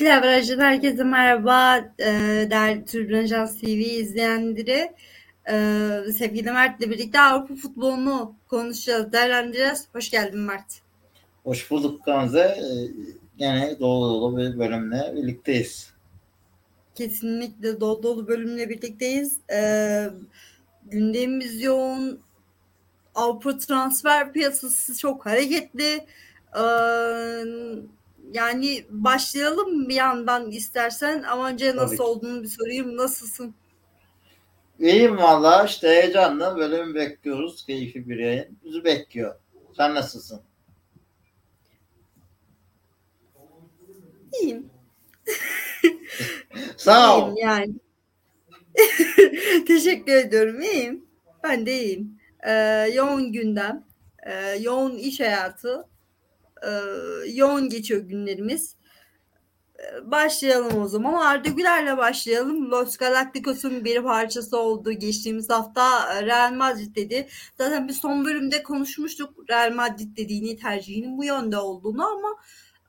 İkili Averaj'dan herkese merhaba. Ee, değerli Tribün Ajans TV izleyenleri. Ee, sevgili Mert'le birlikte Avrupa futbolunu konuşacağız, değerlendireceğiz. Hoş geldin Mert. Hoş bulduk Gamze. Ee, Yine dolu dolu bir bölümle birlikteyiz. Kesinlikle dolu dolu bölümle birlikteyiz. Ee, gündemimiz yoğun. Avrupa transfer piyasası çok hareketli. Ee, yani başlayalım bir yandan istersen ama önce nasıl Tabii. olduğunu bir sorayım. Nasılsın? İyiyim valla işte heyecanla bölüm bekliyoruz. Keyifli bir yayın. Bizi bekliyor. Sen nasılsın? İyiyim. Sağ ol. İyiyim yani. Teşekkür ediyorum. İyiyim. Ben de iyiyim. Ee, yoğun gündem, e, yoğun iş hayatı, e, yoğun geçiyor günlerimiz. Ee, Başlayalım o zaman. Arda Güler'le başlayalım. Los Galacticos'un bir parçası oldu. Geçtiğimiz hafta e, Real Madrid dedi. Zaten biz son bölümde konuşmuştuk Real Madrid dediğini tercihinin bu yönde olduğunu ama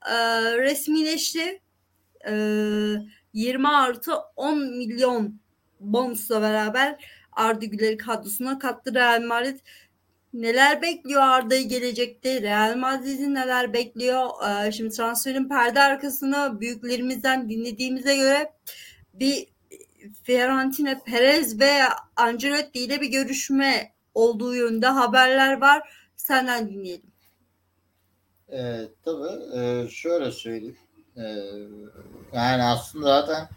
e, resmileşti. E, 20 artı 10 milyon bonusla beraber Arda Güler'i kadrosuna kattı Real Madrid. Neler bekliyor Arda'yı gelecekte? Real Madrid'i neler bekliyor? Ee, şimdi transferin perde arkasını büyüklerimizden dinlediğimize göre bir Fiorentina Perez ve Ancelotti ile bir görüşme olduğu yönde haberler var. Senden dinleyelim. Ee, tabii e, şöyle söyleyeyim. Ee, yani aslında zaten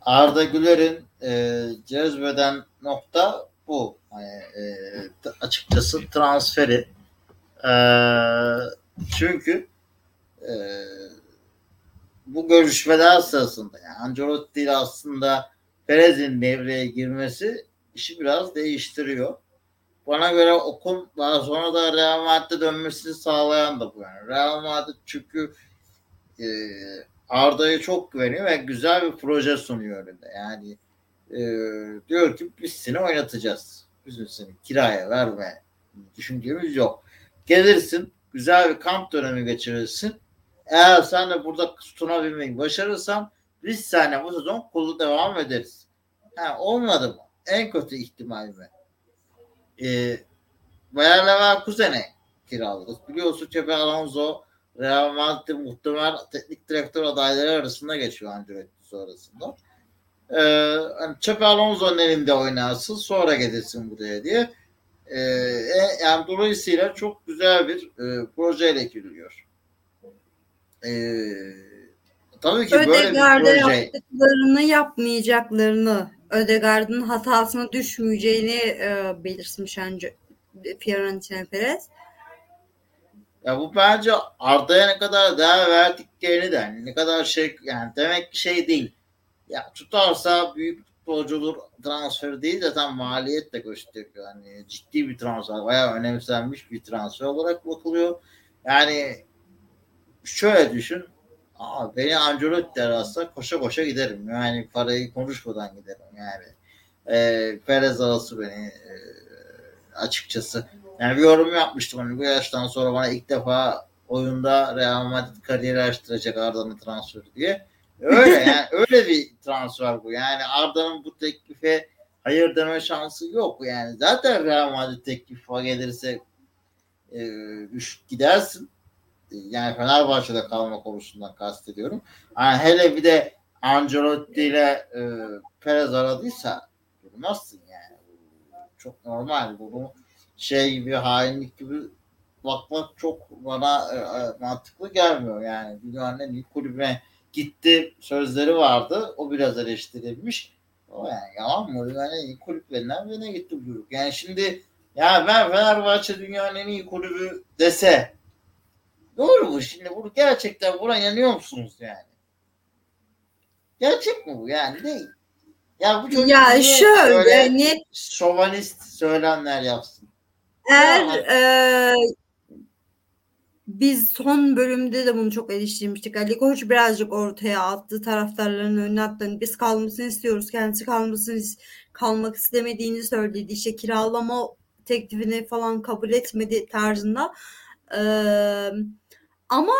Arda Güler'in e, cezbeden nokta bu. Hani, e, t- açıkçası transferi. Ee, çünkü e, bu görüşmeler sırasında yani Ancelotti ile aslında Perez'in devreye girmesi işi biraz değiştiriyor. Bana göre okul daha sonra da Real Madrid'e dönmesini sağlayan da bu yani. Real Madrid çünkü e, Arda'ya çok güveniyor ve güzel bir proje sunuyor önünde. Yani e, diyor ki biz seni oynatacağız. Bizim seni kiraya verme düşüncemiz yok. Gelirsin güzel bir kamp dönemi geçirirsin. Eğer sen de burada tutunabilmeyi başarırsan biz seninle bu sezon kolu devam ederiz. Ha, olmadı mı? En kötü ihtimal mi? E, Bayer Leverkusen'e kiralarız. Biliyorsun Xabi Alonso Real Madrid muhtemel teknik direktör adayları arasında geçiyor Ancelotti sonrasında. Ee, hani Xabi Alonso'nun elinde oynarsın sonra gelirsin buraya diye. Ee, e, yani dolayısıyla çok güzel bir e, projeyle giriliyor. Ee, tabii ki böyle bir proje yaptıklarını yapmayacaklarını, Ödegaard'ın hatasına düşmeyeceğini e, belirtmiş önce Fiorentina Perez. Ya bu bence Arda'ya ne kadar değer verdiklerini de hani ne kadar şey yani demek şey değil. Ya tutarsa büyük futbolcu olur transfer değil de tam maliyet de gösteriyor. Yani ciddi bir transfer. Bayağı önemsenmiş bir transfer olarak bakılıyor. Yani şöyle düşün. Aa, beni Ancelotti ararsa koşa koşa giderim. Yani parayı konuşmadan giderim yani. E, Perez arası beni e, açıkçası. Yani bir yorum yapmıştım. Hani bu yaştan sonra bana ilk defa oyunda Real Madrid kariyeri açtıracak Arda'nın transferi diye. Öyle yani öyle bir transfer bu. Yani Arda'nın bu teklife hayır deme şansı yok. Yani zaten Real Madrid teklife gelirse e, üç gidersin. Yani Fenerbahçe'de kalma konusundan kastediyorum. Yani hele bir de Ancelotti ile e, Perez aradıysa durmazsın yani. Çok normal. Bunu şey gibi hainlik gibi bakmak çok bana e, e, mantıklı gelmiyor yani. Dünyanın en iyi kulübüne gitti sözleri vardı. O biraz eleştirilmiş. O yani yalan mı? Dünyanın en iyi kulüplerinden birine gitti bu çocuk. Yani şimdi ya ben Fenerbahçe dünyanın en iyi kulübü dese doğru mu? Şimdi bunu gerçekten buna inanıyor musunuz yani? Gerçek mi bu? Yani değil. Ya bu çocuk Ya şöyle net şovanist söylemler yapsın? eğer e, biz son bölümde de bunu çok eleştirmiştik. Ali Koç birazcık ortaya attı taraftarların önüne attı. Biz kalmasını istiyoruz. Kendisi kalmasını kalmak istemediğini söyledi. İşte kiralama teklifini falan kabul etmedi tarzında. Ee, ama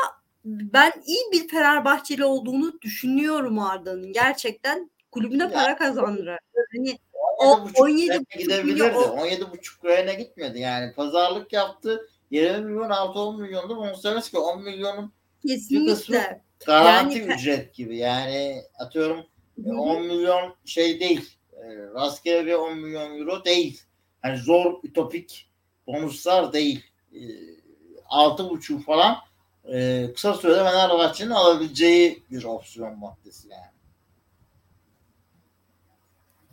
ben iyi bir Fenerbahçeli olduğunu düşünüyorum Arda'nın. Gerçekten kulübüne Ya, para kazandırarak. Hani o 17,5 17 liraya gidebilirdi. 17,5 liraya gitmedi yani. Pazarlık yaptı. 20 milyon artı 10 milyondu. Bonservis ki 10 milyonun kesinlikle. garanti Yani- ücret gibi. Yani atıyorum Hı hı. 10 milyon şey değil. E, Rastgele bir 10 milyon euro değil. Hani zor ütopik bonuslar değil. E, 6,5 falan e, kısa sürede Fenerbahçe'nin alabileceği bir opsiyon maddesi yani.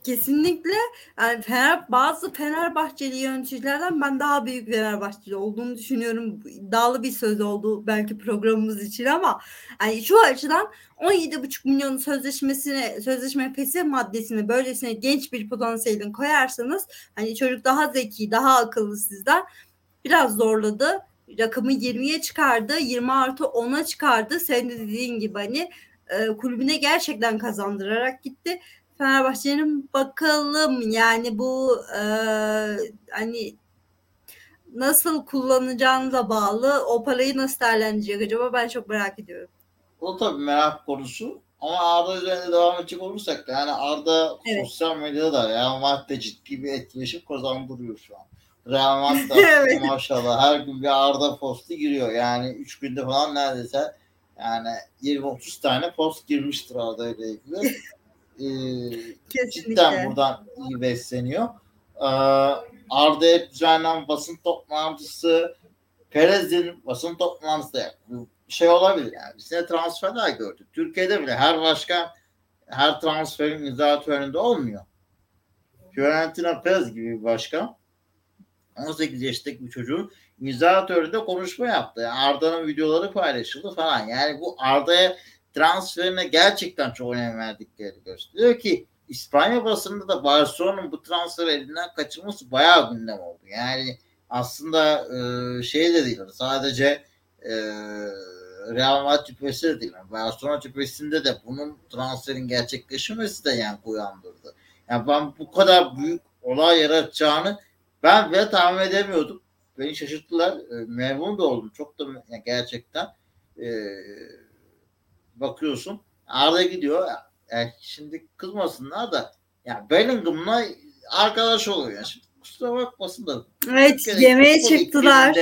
Kesinlikle yani Fener, bazı Fenerbahçeli yöneticilerden ben daha büyük Fenerbahçeli olduğunu düşünüyorum. İddialı bir söz oldu belki programımız için ama yani şu açıdan 17,5 milyon sözleşmesine sözleşme fesih maddesine böylesine genç bir potansiyelin koyarsanız hani çocuk daha zeki, daha akıllı sizden biraz zorladı. Rakamı 20'ye çıkardı. 20 artı 10'a çıkardı. Senin de dediğin gibi hani e, kulübüne gerçekten kazandırarak gitti. Fenerbahçe'nin bakalım yani bu e, hani nasıl kullanacağını da bağlı. O parayı nasıl değerlendirecek acaba ben çok merak ediyorum. O tabii merak konusu. Ama Arda üzerinde devam edecek olursak da yani Arda Evet. sosyal medyada da Real Madrid'de ciddi bir etkileşim kazandırıyor şu an. Real Madrid'de Evet. maşallah her gün bir Arda postu giriyor. Yani 3 günde falan neredeyse yani 20-30 tane post girmiştir Arda ile ilgili. Ee, cidden buradan iyi besleniyor. Ee, Arda'ya düzenlenen basın toplantısı Perez'in basın toplantısı da şey olabilir yani. Biz ne transferler gördük. Türkiye'de bile her başkan her transferin imza töreninde olmuyor. Fiorentina Perez gibi bir başkan 18 yaşındaki bir çocuğun imza töreninde konuşma yaptı. Yani Arda'nın videoları paylaşıldı falan. Yani bu Arda'ya transferine gerçekten çok önem verdikleri gösteriyor ki İspanya basında da Barcelona'nın bu transferi elinden kaçırması bayağı gündem oldu. Yani aslında e, şey de değil sadece e, Real Madrid tüpesi de değil. Yani Barcelona tüpesinde de bunun transferin gerçekleşmemesi de yankı uyandırdı. Yani ben bu kadar büyük olay yaratacağını ben bile tahmin edemiyordum. Beni şaşırttılar. E, memnun da oldum. Çok da yani gerçekten e, bakıyorsun Arda gidiyor. Yani şimdi kızmasınlar da yani Bellingham'la arkadaş oluyor. Yani şimdi kusura bakmasın da Evet Türkiye'deki yemeğe çıktılar.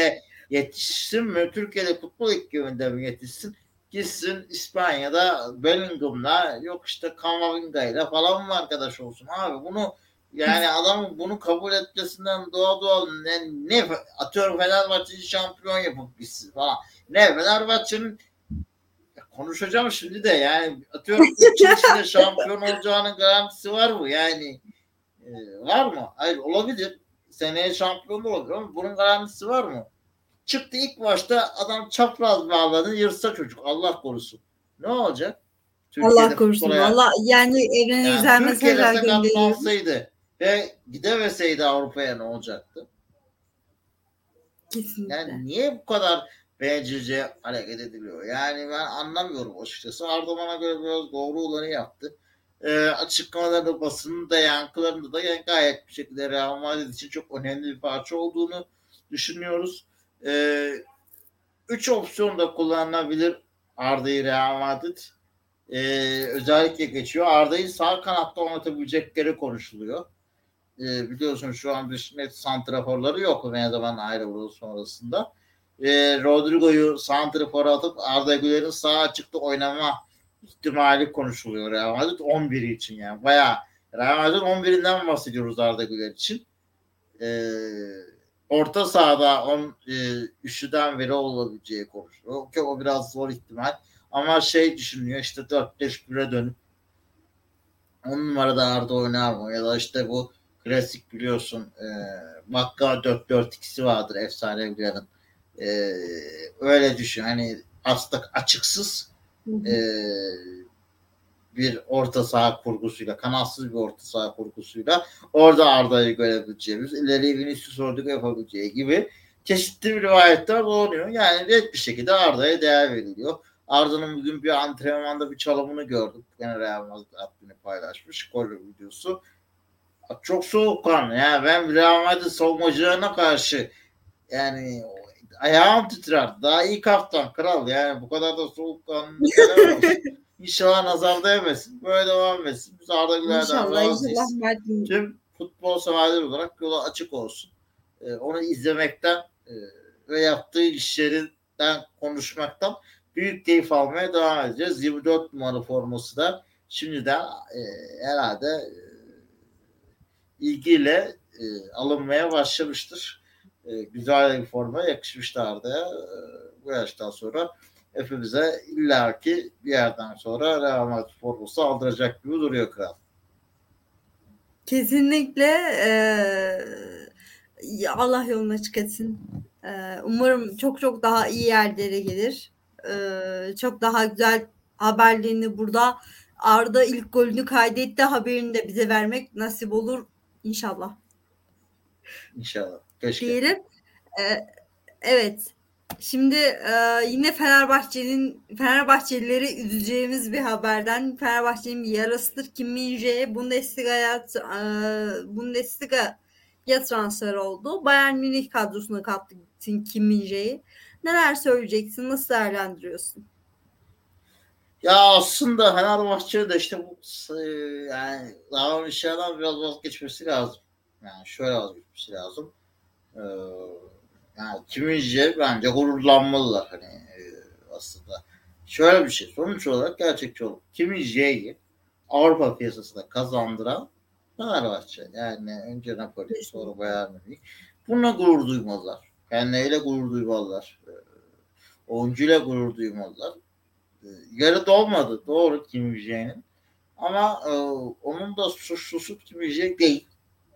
Yetişsin mi? Türkiye'de futbol ikliminde mi yetişsin? Gitsin İspanya'da Bellingham'la yok işte Kamavinga'yla falan mı arkadaş olsun abi bunu yani adam bunu kabul etmesinden doğa doğal ne, ne atıyorum Fenerbahçe'yi şampiyon yapıp gitsin falan. Ne Fenerbahçe'nin ya konuşacağım şimdi de yani atıyorum 3 yıl içinde şampiyon olacağının garantisi var mı? Yani e, var mı? Hayır olabilir. Seneye şampiyon olabilir ama bunun garantisi var mı? Çıktı ilk başta adam çapraz bağladı yırtsa çocuk Allah korusun. Ne olacak? Allah korusun. Allah yani evrene yani güzel Türkiye'de mesajlar gönderiyor. ve gidemeseydi Avrupa'ya ne olacaktı? Kesinlikle. Yani niye bu kadar bencilce hareket ediliyor? Yani ben anlamıyorum açıkçası. Ardaman'a göre biraz doğru olanı yaptı. Ee, açıklamalarda basının da yankılarında da yani gayet bir şekilde Real Madrid için çok önemli bir parça olduğunu düşünüyoruz. Ee, üç opsiyon da kullanılabilir Arda'yı Real Madrid. Ee, özellikle geçiyor. Arda'yı sağ kanatta oynatabilecekleri konuşuluyor. Ee, biliyorsun şu an bir net santraforları yok zaman ayrıldığı sonrasında. Ee, Rodrigo'yu santrafora atıp Arda Güler'in sağ açıkta oynama ihtimali konuşuluyor Real Madrid 11 için yani. Bayağı Real Madrid 11'inden bahsediyoruz Arda Güler için. Ee, orta sahada on, e, üçlüden biri olabileceği konuşuluyor. Ki o biraz zor ihtimal. Ama şey düşünüyor işte 4-5-1'e dönüp 10 numarada Arda oynar mı? Ya da işte bu klasik biliyorsun e, Vakka 4-4-2'si vardır efsane Güler'in. E, öyle düşün. Hani aslında açıksız Hı hı. e, bir orta saha kurgusuyla, kanatsız bir orta saha kurgusuyla orada Arda'yı görebileceğimiz, ileri Vinicius Rodrigo yapabileceği gibi çeşitli bir rivayetler dolanıyor. Yani net bir şekilde Arda'ya değer veriliyor. Arda'nın bugün bir antrenmanda bir çalımını gördüm. Gene Real Madrid adını paylaşmış. Gol videosu. Çok soğukkanlı. Yani ben Real Madrid savunmacılarına karşı yani ayağım titrer. Daha ilk haftan kral yani bu kadar da soğukkanlı İnşallah nazar değmesin. Böyle devam etsin. Biz Arda Güler'den razıyız. Tüm futbol severler olarak yola açık olsun. Ee, onu izlemekten e, ve yaptığı işlerinden konuşmaktan büyük keyif almaya devam edeceğiz. 24 numara forması da şimdiden e, herhalde e, ilgiyle e, alınmaya başlamıştır. E, güzel bir forma yakışmıştı Arda'ya. E, bu yaştan sonra hepimize illaki bir yerden sonra Real Madrid forması aldıracak gibi duruyor kral. Kesinlikle eee, Allah yolunu açık etsin. Eee, umarım çok çok daha iyi yerlere gelir. Eee, çok daha güzel haberlerini burada Arda ilk golünü kaydetti haberini de bize vermek nasip olur inşallah İnşallah. Keşke. diyelim. Eee, evet. Şimdi eee, yine Fenerbahçe'nin Fenerbahçelileri üzeceğimiz bir haberden Fenerbahçe'nin bir yarasıdır. Kim Min-jae Bundesliga'ya eee, Bundesliga'ya transfer oldu. Bayern Münih kadrosuna kattı Kim Min-jae'yi. Neler söyleyeceksin? Nasıl değerlendiriyorsun? Ya aslında Fenerbahçe de işte bu e, yani şeyden biraz vazgeçmesi lazım. Yani şöyle vazgeçmesi lazım. Ee, yani kimince bence gururlanmalılar hani e, aslında. Şöyle bir şey sonuç olarak gerçekçi olup kiminceyi Avrupa piyasasında kazandıran Fenerbahçe. Yani önce Napoli sonra Bayern Münih. Bununla gurur duymalılar. Kendileriyle gurur duymalılar. Ee, oyuncuyla gurur duymalılar. Ee, yarı dolmadı doğru Kim Min-jae'nin. Ama e, onun da suçlusu Kim Min-jae değil.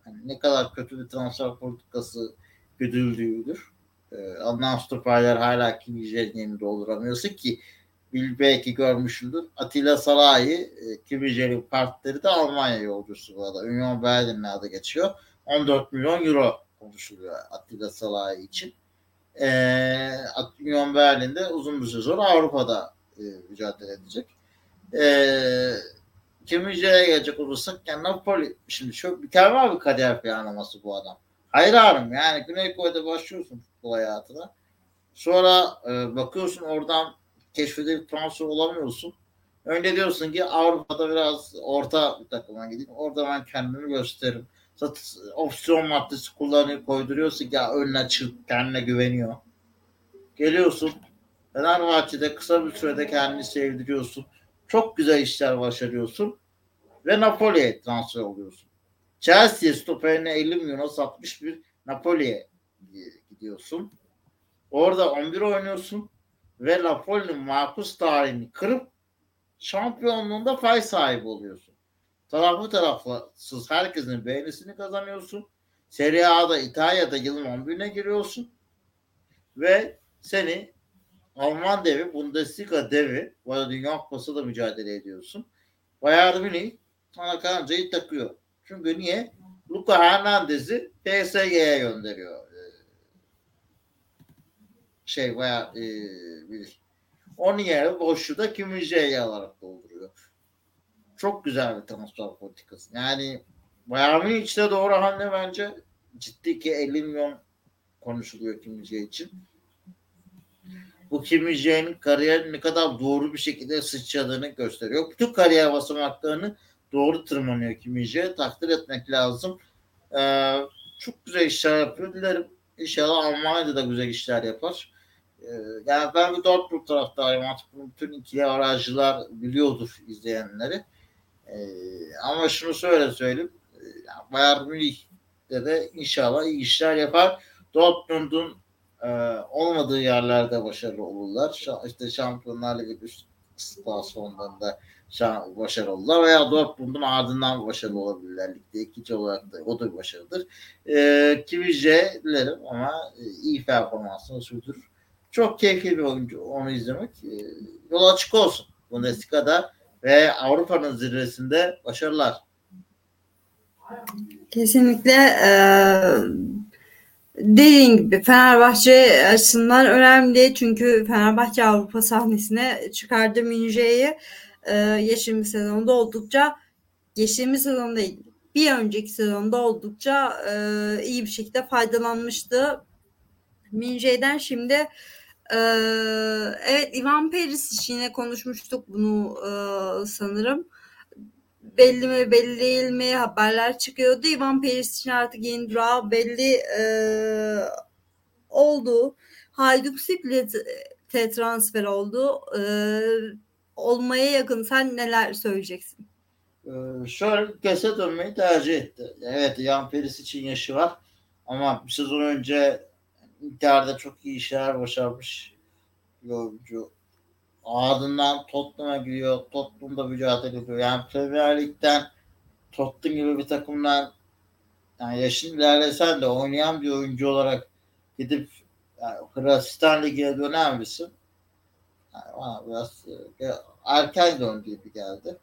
Yani ne kadar kötü bir transfer politikası güdüldüğüdür. E, Adnan stoperler hala Kim Min-jae'nin yerini dolduramıyorsa ki bil belki görmüşsündür. Atilla Salahi e, Kim Min-jae'nin partneri de Almanya yolcusu bu arada. Union Berlin'in adı geçiyor. 14 milyon euro konuşuluyor Atilla Salahi için. E, Union Berlin'de uzun bir süre sonra Avrupa'da e, mücadele edecek. E, Kimince'ye gelecek olursak yani Napoli şimdi çok mükemmel bir kariyer planlaması bu adam. Hayranım yani Güney Kore'de başlıyorsun futbol hayatına. Sonra e, bakıyorsun oradan keşfedip transfer olamıyorsun. Önce diyorsun ki Avrupa'da biraz orta bir takıma gideyim. Orada ben kendimi gösteririm. Zaten opsiyon maddesi kullanıyor, koyduruyorsun ki ya önüne çık, kendine güveniyor. Geliyorsun Fenerbahçe'de kısa bir sürede kendini sevdiriyorsun. Çok güzel işler başarıyorsun. Ve Napoli'ye transfer oluyorsun. Chelsea stoperine 50 milyona satmış bir Napoli'ye gidiyorsun. Orada 11 oynuyorsun ve Napoli'nin makus tarihini kırıp şampiyonluğunda fay sahibi oluyorsun. Taraflı tarafsız herkesin beğenisini kazanıyorsun. Serie A'da İtalya'da yılın 11'ine giriyorsun ve seni Alman devi, Bundesliga devi, bu arada Dünya Kupası da mücadele ediyorsun. Bayern Münih sana kancayı takıyor. Çünkü niye? Luka Hernandez'i PSG'ye gönderiyor. Şey bayağı e, bilir. Onun yerine boşluğu da Kim Min-jae'yi alarak dolduruyor. Çok güzel bir transfer politikası. Yani Bayern içte doğru hamle bence ciddi ki 50 milyon konuşuluyor Kim Min-jae için bu Kim Min-jae'nin kariyerin ne kadar doğru bir şekilde sıçradığını gösteriyor. Bütün kariyer basamaklarını doğru tırmanıyor Kim Min-jae. Takdir etmek lazım. Ee, çok güzel işler yapıyor. Dilerim inşallah Almanya'da da güzel işler yapar. Ee, yani ben bir Dortmund taraftarıyım. Artık bütün ikili aracılar biliyordur izleyenleri. Ee, ama şunu söyle söyleyeyim. Ee, Bayern Münih'te de inşallah iyi işler yapar. Dortmund'un e, olmadığı yerlerde başarılı olurlar. Şu, işte Şampiyonlar Ligi üst klasmanlarında başarılı olurlar veya Dortmund'un ardından başarılı olabilirler. Ligde ikinci olarak da o da bir başarıdır. E, Kivice'lerim ama e, iyi performansını sürdürür. Çok keyifli bir oyuncu onu izlemek. E, yol açık olsun Bundesliga'da ve Avrupa'nın zirvesinde başarılar. Kesinlikle eee Dediğin gibi Fenerbahçe açısından önemli çünkü Fenerbahçe Avrupa sahnesine çıkardı Minje'yi e, geçtiğimiz sezonda oldukça geçtiğimiz sezon değil bir önceki sezonda oldukça e, iyi bir şekilde faydalanmıştı. Minje'den şimdi e, evet Ivan Perisic yine konuşmuştuk bunu e, sanırım. Belli mi belli değil mi haberler çıkıyordu. Ivan Perisic'in artık yeni durağı belli e, oldu. Hayduk Spillet'e transfer oldu. E, olmaya yakın. Sen neler söyleyeceksin? Ee, ülkesine dönmeyi tercih etti. Evet Ivan Perisic'in yaşı var. Ama bir sezon önce Inter'de çok iyi işler başarmış bir oyuncu. Ardından Tottenham'a gidiyor. Tottenham'da mücadele ediyor. Yani Premier Lig'den Tottenham gibi bir takımdan yani yaşın ilerlesen de oynayan bir oyuncu olarak gidip yani Hırvatistan Ligi'ne döner misin? Yani bana biraz e, erken döndü gibi geldi.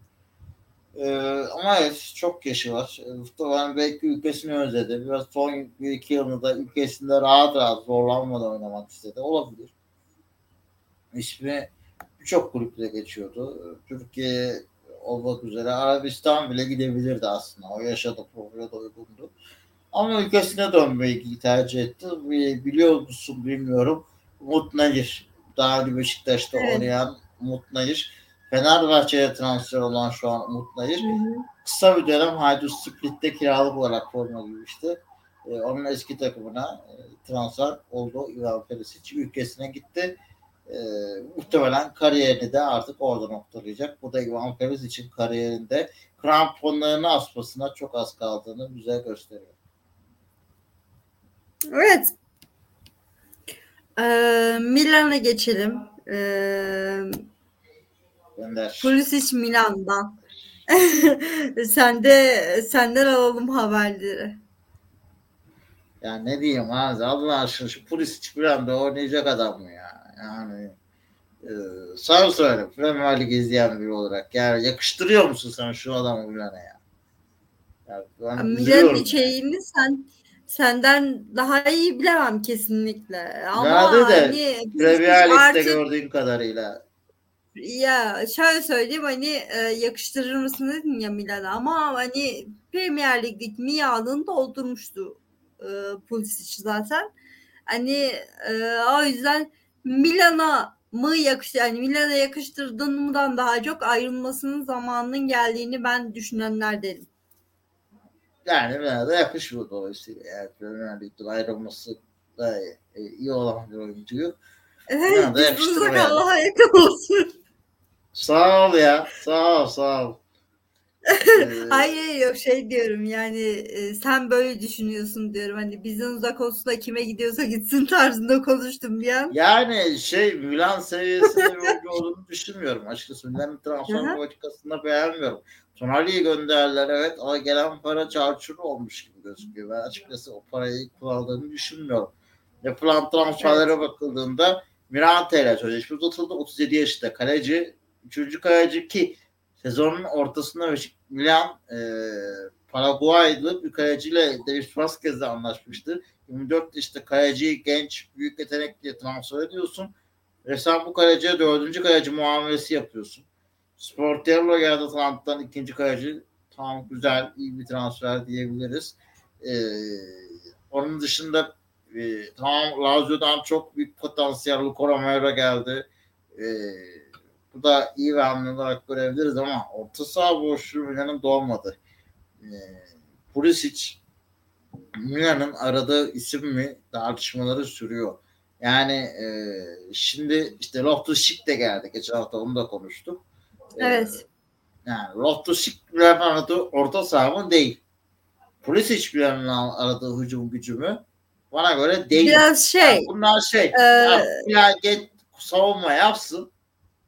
Ee, ama evet çok yaşı var. Muhtemelen belki ülkesini özledi. Biraz son bir iki yılında ülkesinde rahat rahat zorlanmadan oynamak istedi. Olabilir. İsmi birçok kulüple geçiyordu. Türkiye olmak üzere Arabistan bile gidebilirdi aslında. O yaşadı profile da uygundu. Ama ülkesine dönmeyi tercih etti. Biliyor musun bilmiyorum. Umut Nayir. Daha önce Beşiktaş'ta evet. oynayan Umut Nayir Fenerbahçe'ye transfer olan şu an Umut Nayır. Hı hı. Kısa bir dönem Haydut Split'te kiralık olarak forma giymişti. Ee, onun eski takımına e, transfer oldu. Ivan Perisic ülkesine gitti. Ee, muhtemelen kariyerini de artık orada noktalayacak. Bu da Ivan Perisic'in kariyerinde kramponlarını asmasına çok az kaldığını bize gösteriyor. Evet. Ee, Milan'a geçelim. Ee, Gönder. Pulisic Milan'dan. Sen de senden alalım haberleri. Ya ne diyeyim abi Allah aşkına şu Pulisic Milan'da oynayacak adam mı ya? Yani e, sağ söyle Premier Lig izleyen biri olarak. Yani yakıştırıyor musun sen şu adamı Milan'a ya? ya Milan'ın içeriğini sen senden daha iyi bilemem kesinlikle. Ama Nerede de hani, Premier Lig'de artık... gördüğüm kadarıyla ya şöyle söyleyeyim hani e, yakıştırır mısın dedim ya Milan'a ama hani Premier Lig'deki miadını doldurmuştu e, Pulisic zaten. Hani e, o yüzden Milan'a mı yakış yani Milan'a yakıştırdığımdan daha çok ayrılmasının zamanının geldiğini ben düşünenlerdenim. Yani Milan'a yakışmıyor dolayısıyla. Yani Lig'den ayrılması da iyi olan bir oyuncuyu. Evet, Allah'a yakın olsun. Sağ ol ya. Sağ ol, sağ ol. Ee, Hayır yok şey diyorum yani e, sen böyle düşünüyorsun diyorum hani bizden uzak olsun da kime gidiyorsa gitsin tarzında konuştum bir an. Yani şey Milan seviyesinde bir oyuncu olduğunu düşünmüyorum açıkçası. Milan'ın transfer politikasında beğenmiyorum. Tonali'yi gönderdiler evet ama gelen para çarçur olmuş gibi gözüküyor. Ben açıkçası o parayı kullandığını düşünmüyorum. Yapılan transferlere evet. bakıldığında Mirante ile sözleşme uzatıldı. 37 yaşında kaleci Üçüncü kaleci ki sezonun ortasında Milan e, Paraguaylı bir kaleciyle Davis Vazquez'le anlaşmıştı. 24 işte kaleci genç büyük yetenek diye transfer ediyorsun. Ve sen bu kaleciye dördüncü kaleci muamelesi yapıyorsun. Sportiello geldi Atlanta'dan ikinci kaleci. Tamam güzel iyi bir transfer diyebiliriz. Ee, onun dışında e, tamam Lazio'dan çok büyük potansiyel Luka Romero geldi. Ee, bu da iyi ve hamle olarak görebiliriz ama orta saha boşluğu Milan'ın doğmadı. E, Pulisic Milan'ın aradığı isim mi tartışmaları sürüyor. Yani e, şimdi işte Loftus-Cheek de geldi. Geçen hafta onu da konuştuk. E, evet. E, yani Loftus-Cheek Milan'ın aradığı orta saha mı? Değil. Pulisic Milan'ın aradığı hücum gücü mü? Bana göre değil. Biraz şey. Yani bunlar şey. Ee... Ya, ya get, savunma yapsın.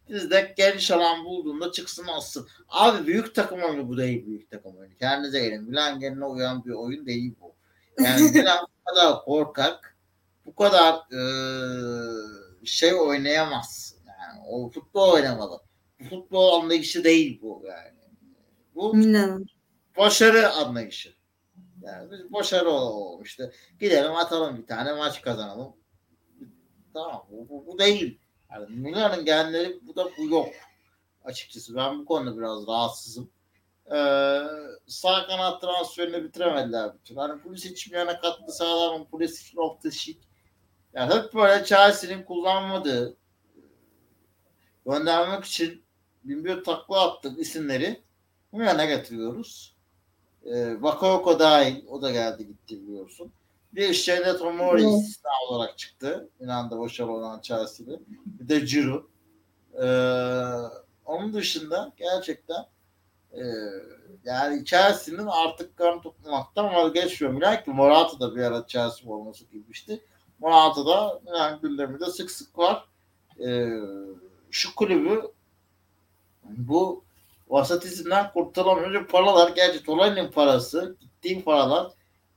Biz de geniş alan bulduğunda çıksın alsın. Abi büyük takım oyunu bu değil büyük takım oyunu. Kendinize gelin. Milan geline uyan bir oyun değil bu. Yani Milan bu kadar korkak bu kadar e, şey oynayamaz. Yani o futbol oynamalı. Futbol anlayışı değil bu yani. Bu Milan. başarı anlayışı. Yani biz başarı olalım işte. Gidelim atalım bir tane maç kazanalım. Tamam bu, bu, bu değil. Yani Milan'ın genleri bu da bu yok. Açıkçası ben bu konuda biraz rahatsızım. Ee, sağ kanat transferini bitiremediler türlü. Hani Pulisic Milan'a katkı sağlar mı? Pulisic Loftus-Cheek Yani hep böyle Chelsea'nin kullanmadığı göndermek için bin bir takla attık isimleri Milan'a getiriyoruz. E, Bakayoko dahil o da geldi gitti biliyorsun. Bir şeyde Tomori Evet. istisna olarak çıktı. Milan'da başarılı olan Chelsea'de. Bir de Ciro. Ee, onun dışında gerçekten e, yani Chelsea'nin artık kan tutmaktan vazgeçmiyor. Milan ki Morata da bir ara Chelsea forması giymişti. Morata da Milan gündeminde sık sık var. Ee, şu kulübü bu vasatizmden kurtulamıyor. Paralar gerçi Tolani'nin parası, gittiğim paralar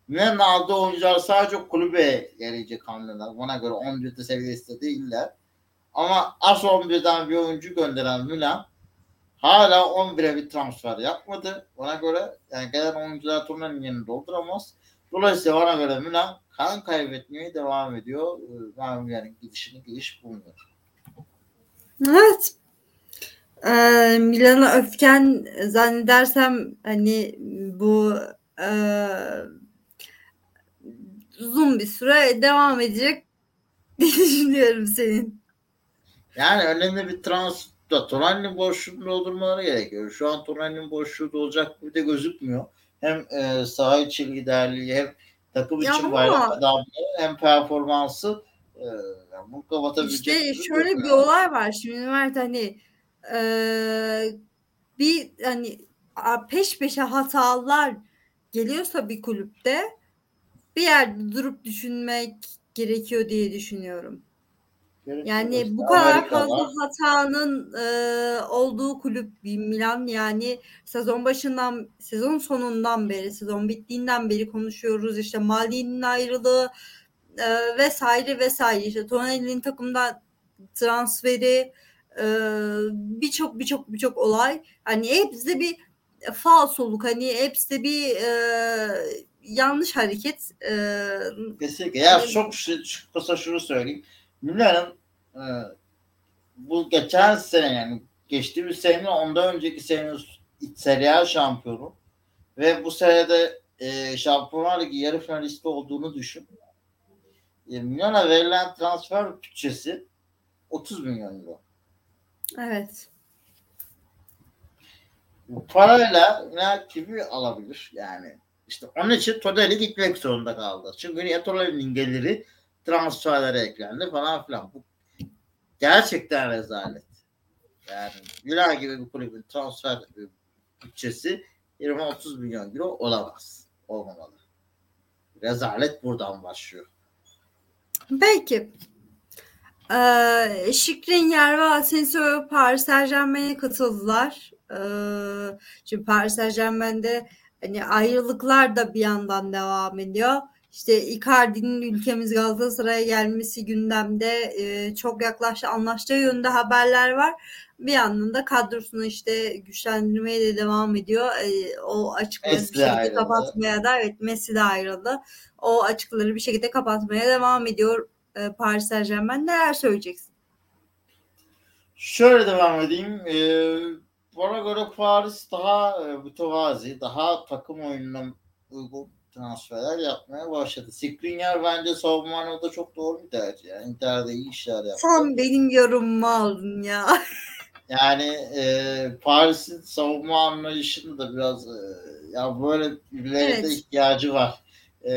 Milan'ın aldığı oyuncular sadece kulübe yarayacak hamleler. Bana göre 11'de seviyesinde değiller. Ama az 11'den bir oyuncu gönderen Milan hala 11'e bir transfer yapmadı. Bana göre yani gelen oyuncular turnuvanın yerini dolduramaz. Dolayısıyla bana göre Milan kan kaybetmeye devam ediyor. Ee, Ben Milan'ın gidişini gidiş bulmuyor. Evet. Ee, Milan'a öfken zannedersem hani bu e, uzun bir süre devam edecek diye düşünüyorum senin. Yani önemli bir transfer. Tonali'nin boşluğunu doldurmaları gerekiyor. Şu an Tonali'nin boşluğu dolacak gibi de gözükmüyor. Hem e, saha içi liderliği hem takım Ya için bayrak adamlığı hem performansı e, yani bunu kapatabilecek İşte şöyle bir olay var şimdi Mert hani e, bir hani peş peşe hatalar geliyorsa bir kulüpte bir yerde durup düşünmek gerekiyor diye düşünüyorum. Yani bu kadar Amerika'da fazla hatanın e, olduğu kulüp bir Milan. Yani sezon başından sezon sonundan beri sezon bittiğinden beri konuşuyoruz. İşte Maldini'nin ayrılığı e, vesaire vesaire. İşte Tonali'nin takımdan transferi birçok birçok birçok olay hani hepsi bir falsoluk hani hepsi bir e, yanlış hareket e, Kesinlikle. Ya çok şu, şu- kısa şunu söyleyeyim. Milan'ın e, bu geçen sene yani geçtiğimiz sene ondan önceki senenin Serie A şampiyonu ve bu senede e, Şampiyonlar Ligi yarı finalisti olduğunu düşün. E, Milan'a verilen transfer bütçesi 30 milyon euro. Evet parayla Milan kimi alabilir yani. İşte onun için Tonali gitmek zorunda kaldı. Çünkü niye Tonali'nin geliri transferlere eklendi falan filan. Bu gerçekten rezalet. Yani Milan gibi bir kulübün transfer bütçesi 20-30 milyon euro olamaz. Olmamalı. Rezalet buradan başlıyor. Peki. Ee, Skriniar ve Asensio Paris Saint Germain'e katıldılar. Ee, şimdi Paris Saint Germain'de hani ayrılıklar da bir yandan devam ediyor. İşte Icardi'nin ülkemiz Galatasaray'a gelmesi gündemde e, çok yaklaştı, anlaştığı yönde haberler var. Bir yandan da kadrosunu işte güçlendirmeye de devam ediyor. E, o açıkları bir Messi şekilde ayrıldı. kapatmaya da evet Messi de ayrıldı. O açıkları bir şekilde kapatmaya devam ediyor e, Paris Saint Germain. Neler söyleyeceksin? Şöyle devam edeyim. Ee, bana göre Paris daha e, mütevazi, daha takım oyununa uygun transferler yapmaya başladı. Skriniar bence savunma anlamında çok doğru bir tercih. Yani Inter'de iyi işler yaptı. Tam benim yorumumu aldın ya. Yani e, Paris'in savunma anlayışını da biraz e, ya böyle birilerine Evet. ihtiyacı var. E,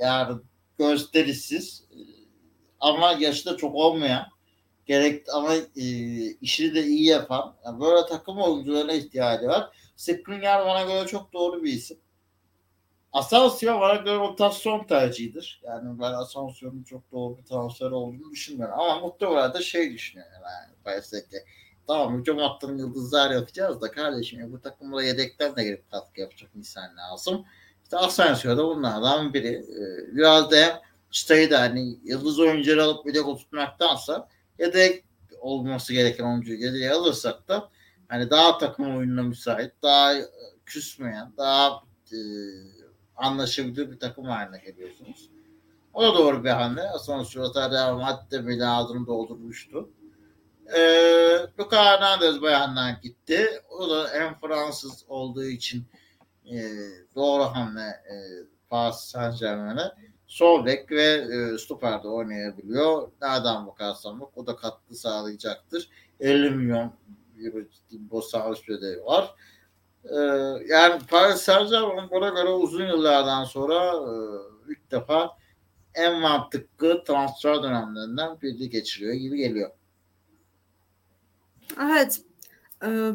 yani gösterisiz e, ama yaşı da çok olmayan gerek ama e, işini de iyi yapan yani böyle takım oyuncularına ihtiyacı var. Skriniar bana göre çok doğru bir isim. Asensio bana göre rotasyon tercihidir. Yani ben Asensio'nun çok doğru bir transfer olduğunu düşünmüyorum. Ama muhtemelen de şey düşünüyorum yani Paris'teki. Tamam hücum hattını yıldızlar yapacağız da kardeşim bu takımda yedekten de gelip katkı yapacak insan lazım. İşte Asensio da bunlardan biri. Ee, biraz da çıtayı da hani yıldız oyuncuları alıp yedek oturtmaktansa yedek olması gereken oyuncuyu yedeğe alırsak da hani daha takım oyununa müsait, daha e, küsmeyen, daha e, anlaşabilir bir takım haline geliyorsunuz. O da doğru bir hamle. Asensio zaten Real Madrid'de bile ağzını doldurmuştu. Ee, Luka Hernandez bayandan gitti. O da hem Fransız olduğu için e, doğru hamle e, Paris Saint Germain'e. sol bek ve e, stoperde oynayabiliyor. Nereden bakarsan bak o da katkı sağlayacaktır. 50 milyon euro bonservis bedeli var. E, yani Paris Saint Germain buna göre uzun yıllardan sonra e, ilk defa en mantıklı transfer dönemlerinden birini geçiriyor gibi geliyor. Evet. Ee,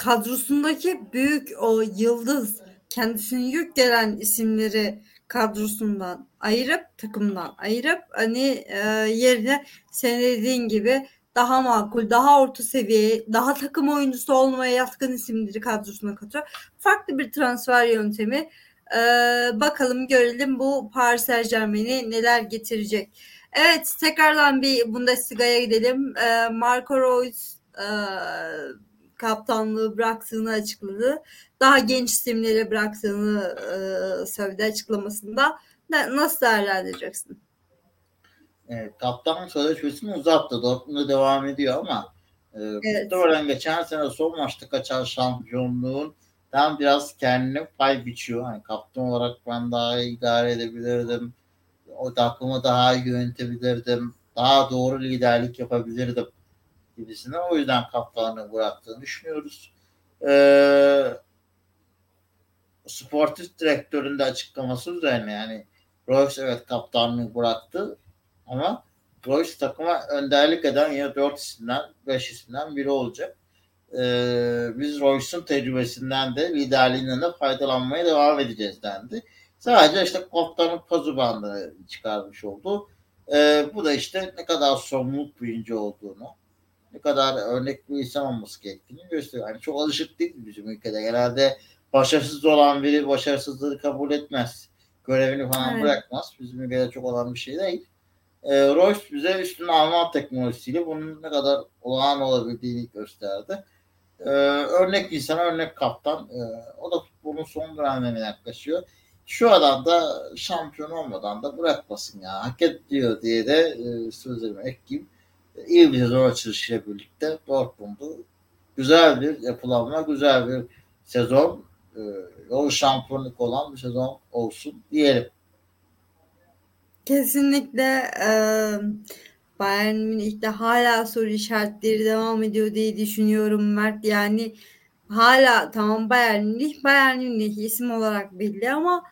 kadrosundaki büyük o yıldız kendisini yük gelen isimleri kadrosundan ayırıp takımdan ayırıp hani e, yerine senin dediğin gibi daha makul, daha orta seviye, daha takım oyuncusu olmaya yatkın isimleri kadrosuna katıyor. Farklı bir transfer yöntemi. Ee, bakalım görelim bu Paris Saint Germain'i neler getirecek. Evet tekrardan bir Bundesliga'ya gidelim. Ee, Marco Reus e, kaptanlığı bıraktığını açıkladı. Daha genç isimleri bıraktığını e, söyledi açıklamasında. Nasıl değerlendireceksin? Evet, kaptan sözleşmesini uzattı. Dortmund'a devam ediyor ama e, evet. Doğrudan geçen sene son maçta kaçan şampiyonluğun tam biraz kendine pay biçiyor. Hani kaptan olarak ben daha iyi idare edebilirdim. O takımı daha iyi yönetebilirdim. Daha doğru liderlik yapabilirdim gibisine. O yüzden kaptanlığı bıraktığını düşünüyoruz. Ee, sportif direktörün de açıklaması üzerine yani Royce evet kaptanlığı bıraktı ama Royce takıma önderlik eden yine 4 isimden 5 isimden biri olacak. Ee, biz Royce'un tecrübesinden de liderliğinden de faydalanmaya devam edeceğiz dendi. Sadece işte kaptanın pazu bandını çıkarmış oldu. Ee, bu da işte ne kadar sorumluluk bilinci olduğunu, ne kadar örnek bir insan olması gerektiğini gösteriyor. Yani çok alışık değil bizim ülkede. Genelde başarısız olan biri başarısızlığı kabul etmez. Görevini falan evet. bırakmaz. Bizim ülkede çok olan bir şey değil. E, Royce bize üstün Alman teknolojisiyle bunun ne kadar olağan olabildiğini gösterdi. E, örnek insan, örnek kaptan. E, o da futbolun son dönemlerine yaklaşıyor. Şu adam da şampiyon olmadan da bırakmasın ya. Hak ediyor diye de e, sözlerimi ekleyeyim iyi bir sezon açılışıyla birlikte Dortmund'u güzel bir yapılanma, güzel bir sezon e, yol şampiyonluk olan bir sezon olsun diyelim. Kesinlikle e, Bayern Münih'te hala soru işaretleri devam ediyor diye düşünüyorum Mert. Yani hala tamam Bayern Münih, Bayern Münih isim olarak belli ama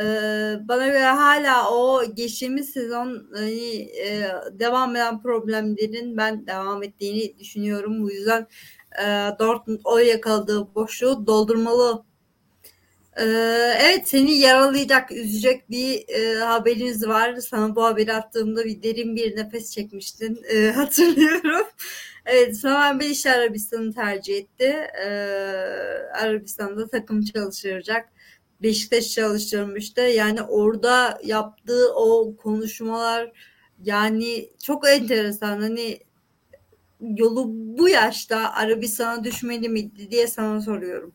ee, bana göre hala o geçtiğimiz sezon hani, e, devam eden problemlerin ben devam ettiğini düşünüyorum. Bu yüzden e, Dortmund o yakaladığı boşluğu doldurmalı. Ee, evet seni yaralayacak, üzecek bir e, haberiniz var. Sana bu haberi attığımda bir derin bir nefes çekmiştin. E, hatırlıyorum. Evet, Saman Beliş Arabistan'ı tercih etti. Ee, Arabistan'da takım çalıştıracak Beşiktaş çalıştırmıştı. Yani orada yaptığı o konuşmalar yani çok enteresan. Hani yolu bu yaşta Arabistan'a düşmeli miydi diye sana soruyorum.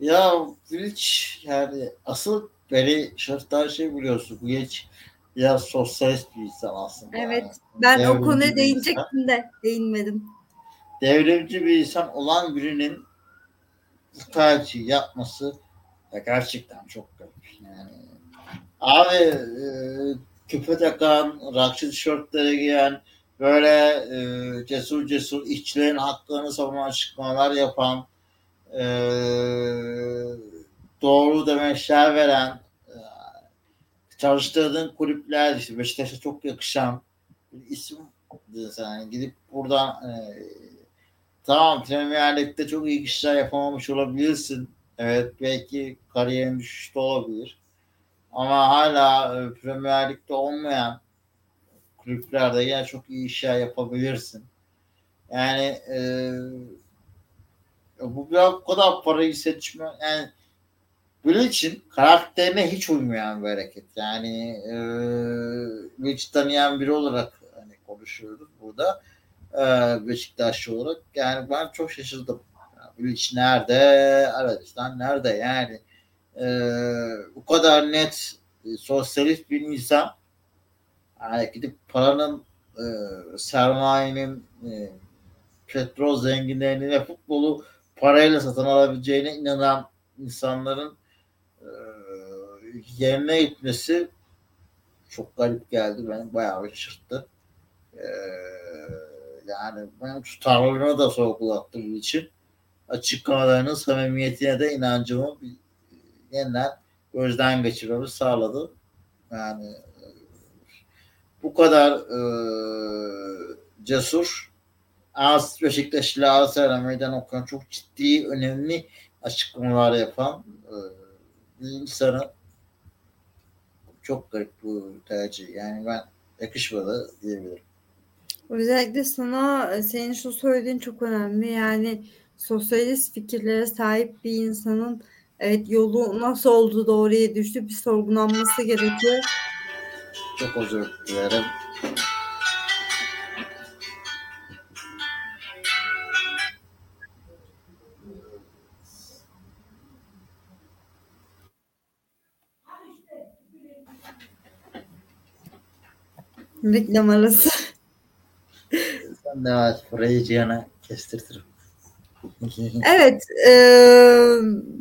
Ya hiç yani asıl beni şaşırtan şey biliyorsun. Bu geç ya sosyalist bir insan aslında. Evet. Yani. Ben Devrimci o konuya değinecektim de değinmedim. Devrimci bir insan olan birinin bu tercih yapması ya gerçekten çok garip. Yani abi e, küpe takan, rakçı tişörtleri giyen, böyle e, cesur cesur işçilerin haklarını savunan açıklamalar yapan, e, doğru demeçler veren, e, çalıştırdığın kulüpler işte Beşiktaş'a çok yakışan bir isim sen gidip buradan e, tamam Premier Lig'de çok iyi işler yapamamış olabilirsin Evet belki kariyerin düşüşte olabilir. Ama hala e, Premier Lig'de olmayan kulüplerde yine çok iyi işler yapabilirsin. Yani e, bu biraz bu kadar parayı seçme yani bunun için karakterine hiç uymayan bir hareket. Yani e, hiç tanıyan biri olarak hani konuşuyoruz burada. E, Beşiktaşlı olarak. Yani ben çok şaşırdım. Bilic nerede? Arabistan nerede? Yani e, bu kadar net e, sosyalist bir insan yani gidip paranın e, sermayenin e, petrol zenginlerini ve futbolu parayla satın alabileceğine inanan insanların e, yerine gitmesi çok garip geldi. Beni bayağı bir şaşırttı. Ee, yani benim tutarlılığını da sorgulattığı için açıklamalarının samimiyetine de inancımı bir- yeniden gözden geçirmemi sağladı. Yani e, bu kadar e, cesur az Beşiktaş ile Galatasaray'a meydan okuyan çok ciddi, önemli açıklamalar yapan e, bir çok garip bu tercih. Yani ben yakışmadı diyebilirim. Özellikle sana e, senin şu söylediğin çok önemli. Yani sosyalist fikirlere sahip bir insanın evet yolu nasıl oldu da oraya düştü bir sorgulanması gerekiyor. Çok özür dilerim. Reklam arası. Sen de evet, burayı Cihan'a kestirtirim. Evet, e,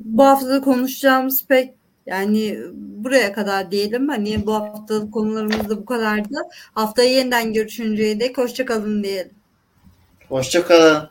bu hafta konuşacağımız pek yani buraya kadar diyelim. Hani bu hafta konularımız da bu kadardı. Haftaya yeniden görüşünceye dek hoşça kalın diyelim. Hoşça kalın.